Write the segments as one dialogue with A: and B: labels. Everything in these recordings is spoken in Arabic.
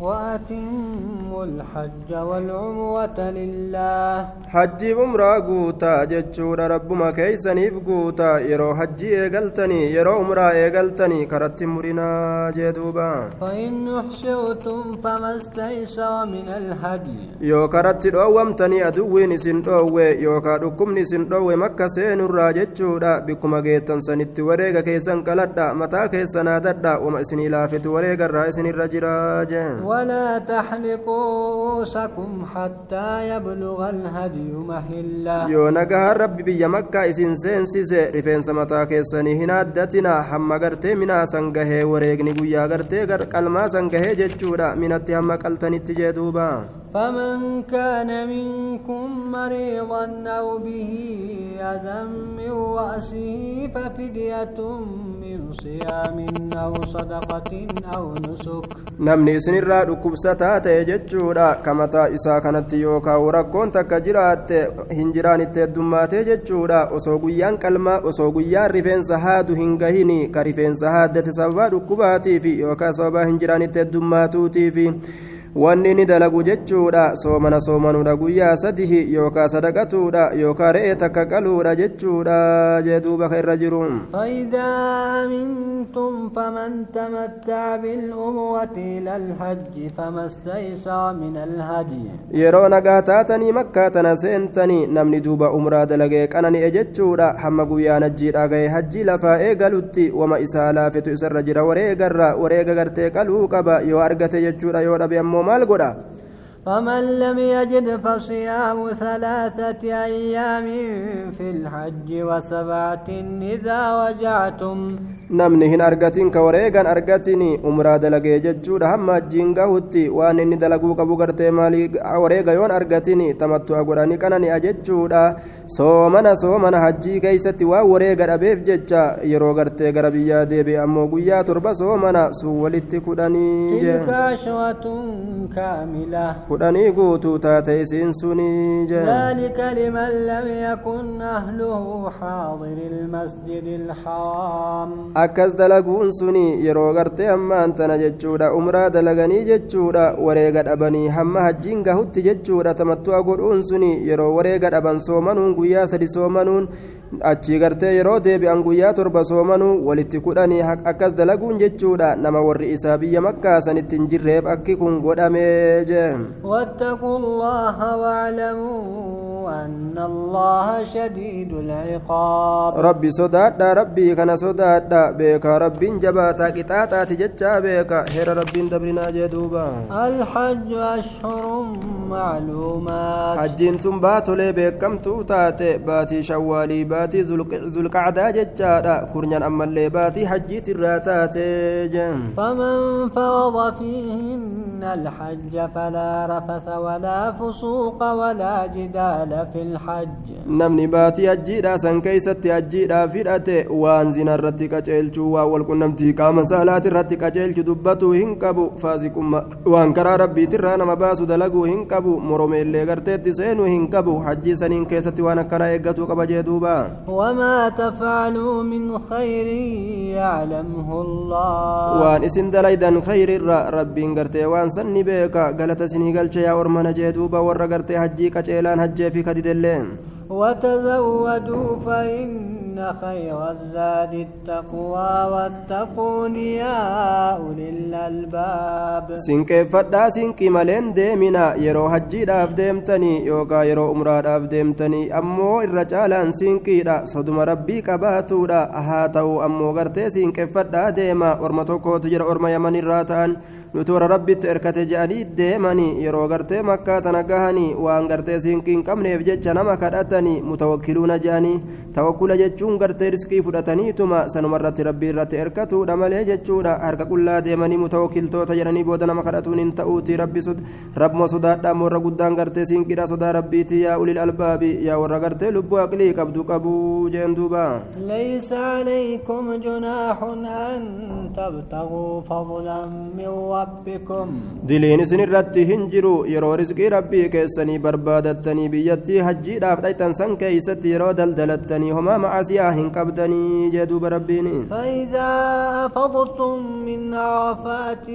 A: وأتموا الحج والعمرة لله
B: حجي عمرة قوتا جتشور ربما كيسنيف قوتا يرو حجي ايقلتني يرو عمرة ايقلتني كرت مرنا جدوبا
A: فإن أحشرتم فما استيسر من الهدي
B: يو كرت دوامتني أدوين سن دوwe yookaa dhukkubni sin dhoowwe makka seenurraa jechuudha bikkuma geettan sanitti wareega keessan qaladha mataa keessan haadadha wama isinii laafetu wareegarraa isinirra jira jeen
A: ولا تحلقوا رؤوسكم حتى يبلغ الهدي
B: nagahaan rabbi biyya makkaa isin seensise rifeensa mataa keessanii hin addatina hamma gartee minaa san gahee wareegni guyyaa gartee qalmaa san gahee jechuudha minatti hamma qaltanitti jee duuba
A: فمن كان منكم مريضا أو به أذى من رأسه ففدية من صيام أو صدقة أو نسك
B: kamataa isaa kanatti yookaan rakkoon takka jiraatte hin jiraan itti heddummaatee jechuudha osoo guyyaan qalmaa osoo guyyaan rifeensa haadu hin gahini ka rifeensa haaddate sababa dhukkubaatiif yookaan sababa hin jiraan itti heddummaatuutiif. Wanni ni dalagu jechuudha soomana soomanuudha guyyaa sadihi yookaa sadaqatuudha yookaa re'ee takka qaluudha jechuudha jee duuba ka irra jiru
A: أمنتم فمن تمتع بالأمرة إلى الحج فما استيسر من الهدي
B: yeroo nagaa taatanii makkaa tana seentanii namni duuba umraa dalagee qanani'e jechuudha hamma guyyaan hajjiidha gahe hajjii lafaa eegalutti wama isaa laafetu isarra jira wareegarra wareega gartee qaluu qaba yoo argate jechuudha yoo dhabe ammoo مال
A: فمن لم يجد فصيام ثلاثة أيام في الحج وسبعة إذا وجعتم.
B: نمن هنا أرغتين كوريغان أرغتيني أمرا دلغي ججود هم جينغهوتي وان إني دلغو كبوغرتي مالي أوريغيون أرغتيني تمتو أغراني كانني أججودا soomana soomana hajjii keeysatti waan wareega dhabeef jecha yeroo gartee gara biyyaa deebi'e ammoo guyyaa torba soomana sun walitti kudhanii guutuu taate isiin sunii akkas dalaguun suni yeroo gartee hammaan tana jechuudha umraa dalaganii jechuudha wareega dhabanii hamma hajjiin gahutti jechuudha tamattu'a godhuun suni yeroo wareega dhaban soomanuun guyyaa sadi soomanuun achii gartee yeroo deebi'an guyyaa torba soomanuu walitti kudhanii akkas dalaguun jechuudha nama warri isaa biyya makkaa sanitti hin jirreef akki kun godhamee jee
A: الله واعلموا وأن الله شديد العقاب.
B: ربي صداد ربي كان صداد بك ربي جباتا كتاتا تججا بك هير ربي دبرنا جدوبا.
A: الحج أشهر معلومات.
B: حج أنتم باتوا لي بك كم توتات. باتي شوالي باتي زلق عدا ججا كرنان أما اللي باتي حج تراتات.
A: فمن فوض فيهن الحج فلا رفث ولا فسوق ولا جدال. في الحج
B: fidhate waan zina irratti qaceelchuu waan walqunnamtii qaama saalaati irratti qaceelchu dubbatuu hin qabu faasiqumma waan karaa rabbiitirraa nama baasu dalaguu hin qabu moromeellee garteetti seenuu hin qabu hajjii saniin keessatti waan akkana eeggatuu qaba jee duuba
A: وما تفعلوا من خير يعلمه الله
B: dalaydan khayrirra rabbiin gartee waan sanni beeka galata isinii galche yaa ormana jee duuba warra gartee hajjii qaceelaan hajjee kadidelleen
A: وتزودوا فإن خير الزاد التقوى واتقون يا أولي الألباب.
B: سنك فردا سنك ملين ديمنا يرو حجي داف ديمتني يوكا يرو أمرا داف ديمتني أمو الرجال سنك دا صدم ربي كباتو دا أهاتو أمو غرتي سنك فردا ديما ورمتوكو تجر ورم يمن راتان. nutoora rabbitti erkate je'anii deemanii yeroo gartee makkaata nagahanii waan gartee sinkiin qabneef jecha nama kadhata kadhatanii mutawakkiluuna je'anii tawakkula jechuun gartee riskii fudhataniituma sanuma irratti rabbii irratti erkatuudha malee jechuudha harka qullaa deemanii mutawakkiltoota jedhanii booda nama kadhatuun hin ta'uuti rabbuma sodaadhaa warra guddaan gartee sinqiidha sodaa rabbiiti yaa ulil albaabi yaa warra gartee lubbuu aqlii qabdu qabuu jeen duuba
A: ليس عليكم جناح أن تبتغوا فضلا من ربكم
B: diliin isin irratti hin jiru yeroo riskii rabbii keessanii barbaadattanii biyyattii hajjiidhaaf دليتن سن كيست يرو دلدلتني هما معصية هن قبدني جدوب ربيني.
A: فإذا أفضتم من عرفات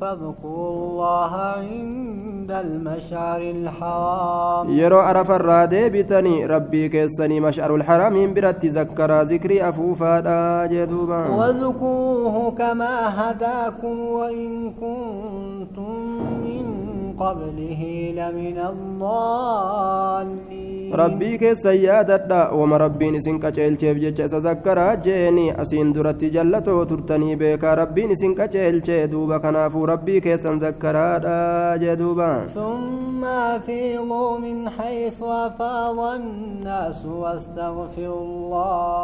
A: فاذكروا الله عند المشعر الحرام.
B: يرو عرف الرادي بتني ربي كيسني مشعر الحرام برت ذكر ذكري أفوفا جدوبا.
A: واذكروه كما هداكم وإن كنتم من قبله لمن الضالين.
B: Rabbii keessa yaadadha wama rabbiin isin qaceelcheef jecha isa zakkaraa jeeni asiin duratti jallatoo turtanii beekaa rabbiin isin qaceelchee duuba kanaafuu rabbii keessan zakkaraadha jee duuba
A: ثم أفيضوا من حيث أفاض الناس واستغفروا الله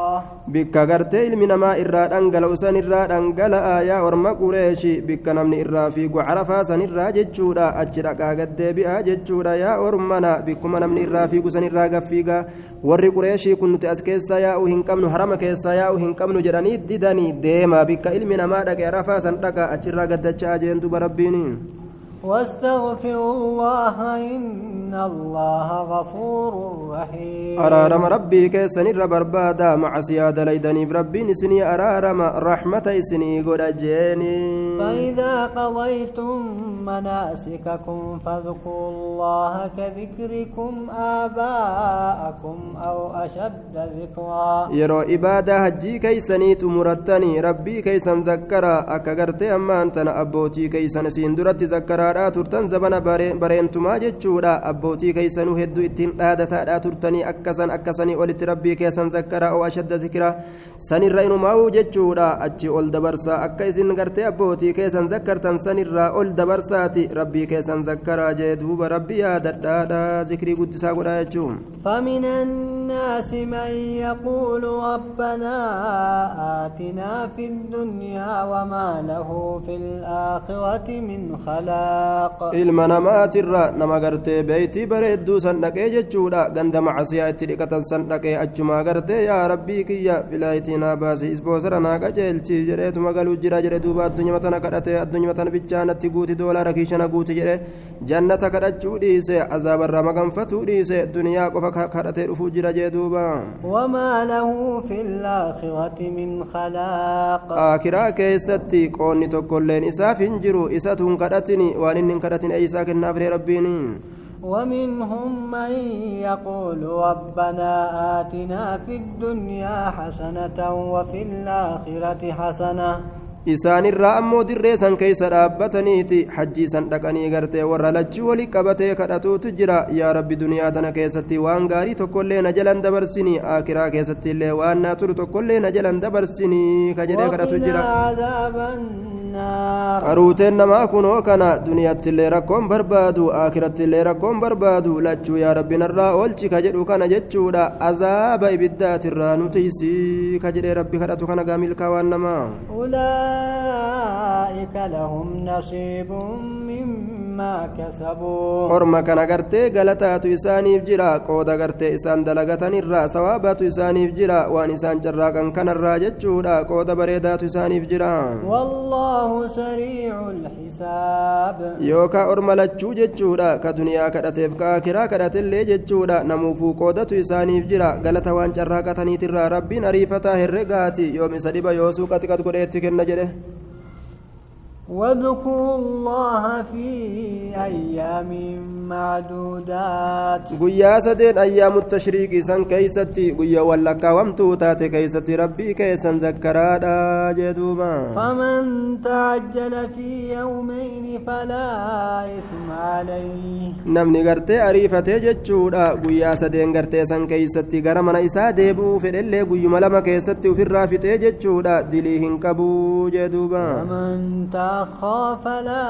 B: bikka gartee ilmi namaa irraa dhangala'u san irraa dhangala'a yaa orma qureeshi bikka namni irraa fiigu carafaa san irraa jechuudha achi dhaqaa gaddeebi'a jechuudha yaa ormana bikkuma namni irraa fiigu san irraa gaffiiga warri qureeshii kun nuti as keessaa yaa'u hin qabnu harama keessaa yaa'u hin qabnu jedhanii didanii deema bikka ilmi namaa dhaqe arafaa san dhaqa achirraa gaddachaa jeen duba rabbiini
A: واستغفروا الله إن الله غفور رحيم.
B: أرارم ربي كيسن ربر بادا مع سياد ليدني في ربي نسني أرارم رحمة إسني قد
A: فإذا قضيتم مناسككم فاذكروا الله كذكركم آباءكم أو أشد ذكرا.
B: يرو إبادة هجي كيسني تمرتني ربي كيسن زكرا أكغرتي أمانتنا أبوتي كيسن سيندرت زكرا zakkaraadhaa turtan zabana bare- bareentumaa jechuudha abbootii keeysanuu hedduu ittiin dhaadataadhaa turtanii akkasan akkasanii olitti rabbii keessan zakkaraa oo ashadda zikira sanirra inumaa'uu jechuudha achi ol dabarsaa akka isin gartee abbootii keessan zakkartan sanirraa ol dabarsaati rabbii keessan zakkaraa jee duuba rabbii yaadadhaadha zikrii guddisaa godhaa jechuun
A: الناس من يقول ربنا آتنا في الدنيا وما له في الآخرة من خلاق.
B: إلما نمات الرا نما قرتي بيتي بريدو سنكي جتشودا قند معصية تلك تنسنكي أجما قرتي يا ربي كي في باسي إسبو سرنا قجل تجري تمغلو جرى جري دوبا الدنيا متنا قرتي الدنيا متنا بجانة تقوتي دولا ركيشنا قوتي جري جنة قرتشو ديسي عذاب الرمغن فتو ديسي الدنيا قفا قرتي رفو جرى
A: وما له في الآخرة من خلاق.
B: آخرة كيستي قولني تقولين إساف انجرو إسات انقرتني وان انقرتني أي ساكن نافري ربيني.
A: ومنهم من يقول ربنا آتنا في الدنيا حسنة وفي الآخرة حسنة.
B: Isaanirraa ammoo dirree san keeysa dhaabbataniiti hajjii san dhaqanii gartee warra lachuu wali qabatee kadhatuutu jira yaa rabbi duniyaa tana keessatti waan gaarii tokkollee na jalan dabarsinii aakiraa keessatti illee waan naa turu tokkollee na jalan dabarsinii ka jedhee kadhatu jira qaruuteen namaa kunoo kana duniyaatti illee rakkoon barbaadu aakiratti illee rakkoon barbaadu lachuu yaa rabbi narraa oolchi ka jedhu kana jechuudha azaaba ibiddaatirraa nutiisii ka jedhee rabbi kadhatu kana gaamilkaa waan namaa
A: أولئك لهم نصيب مما كسبوا
B: orma kana gartee galataatu isaaniif jira qooda gartee isaan dalagatanirraa sawaabaatu isaaniif jira waan isaan carraaqan kanarraa jechuudha qooda bareedaatu isaaniif jira
A: والله سريع الحساب
B: lachuu jechuudha ka duniyaa kadhateef ka akiraa kadhatellee jechuudha namuufuu qoodatu isaaniif jira galata waan carraaqataniitirraa rabbiin ariifataa herregaati yoom isa dhiba yoosuu qaxiqat godheetti kenna jedhe
A: واذكروا الله في أيام معدودات
B: sadeen ayyaamu tashriiqii san keeysatti guyyaawwan lakkaawamtuu taate keeysatti rabbii keessan zakkaraadha jee duuba
A: فمن تعجل في يومين فلا إثم عليه
B: namni gartee ariifatee jechuudha guyyaa sadeen gartee san keeysatti gara mana isaa deebi'uu fedhellee guyyuma lama keessatti ufirraa fixee jechuudha dilii hin qabuu jee duuba
A: تأخر فلا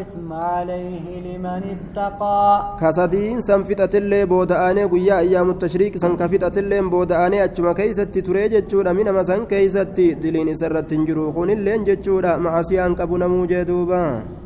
A: إثم عليه لمن اتقى
B: guyyaa ayyaamu tashriiqi san ka fixatilleen booda'anee achuma keeysatti turee jechuudha minama san keeysatti diliin isa irratti hin jiru kunilleen jechuudha macasiyaan qabu namuu jee duuba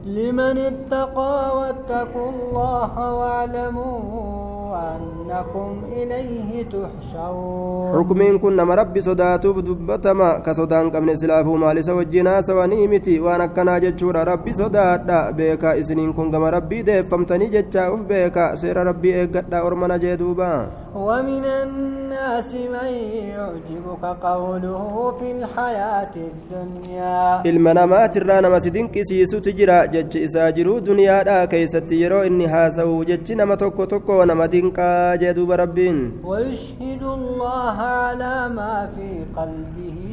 A: لمن اتقى واتقوا الله واعلموا وأنكم إليه تحشرون.
B: حكمين كنا مربي صداتو بدبتما كصدان قبل سلافو مال سوجينا سوانيمتي وانا كنا جتشور ربي صدات بيكا إسنين كنا مربي ديف فمتني جتشا بيكا سير ربي إيقا دا أرمنا جدوبا
A: ومن الناس من يعجبك قوله في الحياة الدنيا.
B: المنامات الرانا ما سيدنك سيسو تجرا جج إساجرو دنيا دا كي ستيرو إنها سو جج نما توكو توكو نما دنكا جدو بربين
A: ويشهد الله على ما في قلبه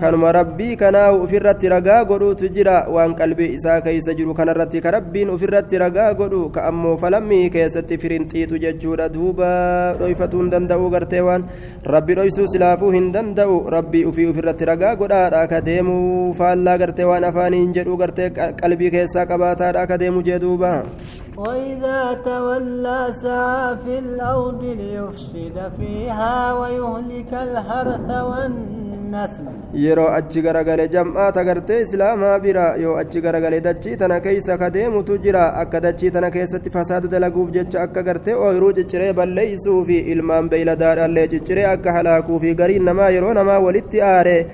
B: kanuma rabbii kanaa ufirratti ragaa godhuutu jira. Waan qalbii isaa keeysa jiru kanarratti ka rabbiin ufirratti ragaa godhu ka ammoo falammii keessatti firinxiixu jechuudha. Duuba dhoyfatuu hin danda'u gartee waan. Rabbi dhoysuu silaafuu hin danda'u. Rabbii ufii ufirratti ragaa godhaadha ka deemuu faallaa gartee waan afaaniin jedhu gartee qalbii keessaa qabaataadha ka deemu jee duuba
A: وإذا تولى سعى في الأرض ليفسد فيها ويهلك الحرث والنسل.
B: يرى أجغر غلي جمعة تغرت إسلاما برا يو أجغر غلي دجي تنا كيسا كديم تجرا أكا دجي تنا كيسا تفساد دلقوب جج. أكا غرت أو يرو ججر بل ليسو في إلمان بيلا دار اللي ججر أكا حلاكو في غري نما يرو نما ولت آره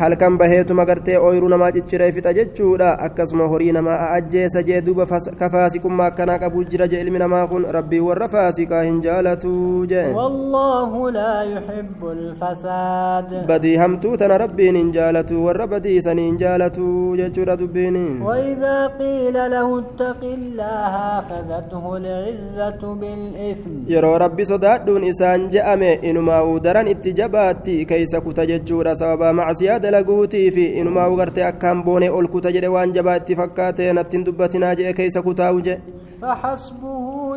B: halkan baheetuma gartee ooyiruu namaa cicciree fixa jechuudha akkasuma horii namaa ajjeesa jee duuba ka faasikummaa akkanaa qabu jira jee ilmi namaa kun rabbii warra faasikaa hin jaalatu jee
A: والله لا يحب الفساد
B: badii hamtuu tana rabbiin hin jaalatu warra badii sanii hin jaalatu jechuudha dubbiin
A: وإذا قيل له اتق الله أخذته العزة بالإثم
B: sodaadhuun isaan je'ame inumaa'uu daran itti jabaatti keeysa kuta jechuudha sababa macsiyaa dalaguutii fi inumaa'uu gartee akkaan boonee ol kuta jedhe waan jabaa itti fakkaate nattiin dubbatinaa jedhe keeysa kutaa'u jedhe
A: فحسبه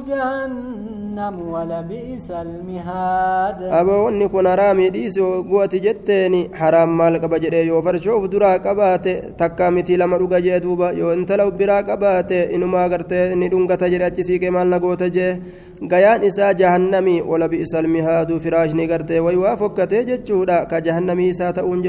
A: جهنم ولبئس المهاد
B: aboonni kun haraamii dhiisi gu'ati jetteeni haraam maal qaba jedhe yoo farshoof duraa qabaate takkaa mitii lama dhuga jee duuba yoo intala biraa qabaate inumaa gartee ni dhungata jedhe achi siiqee maal na goota jee gayaan isaa jahannamii wala bi'isal mihaaduu firaashni gartee way waa fokkatee jechuudha ka jahannamii isaa ta'uun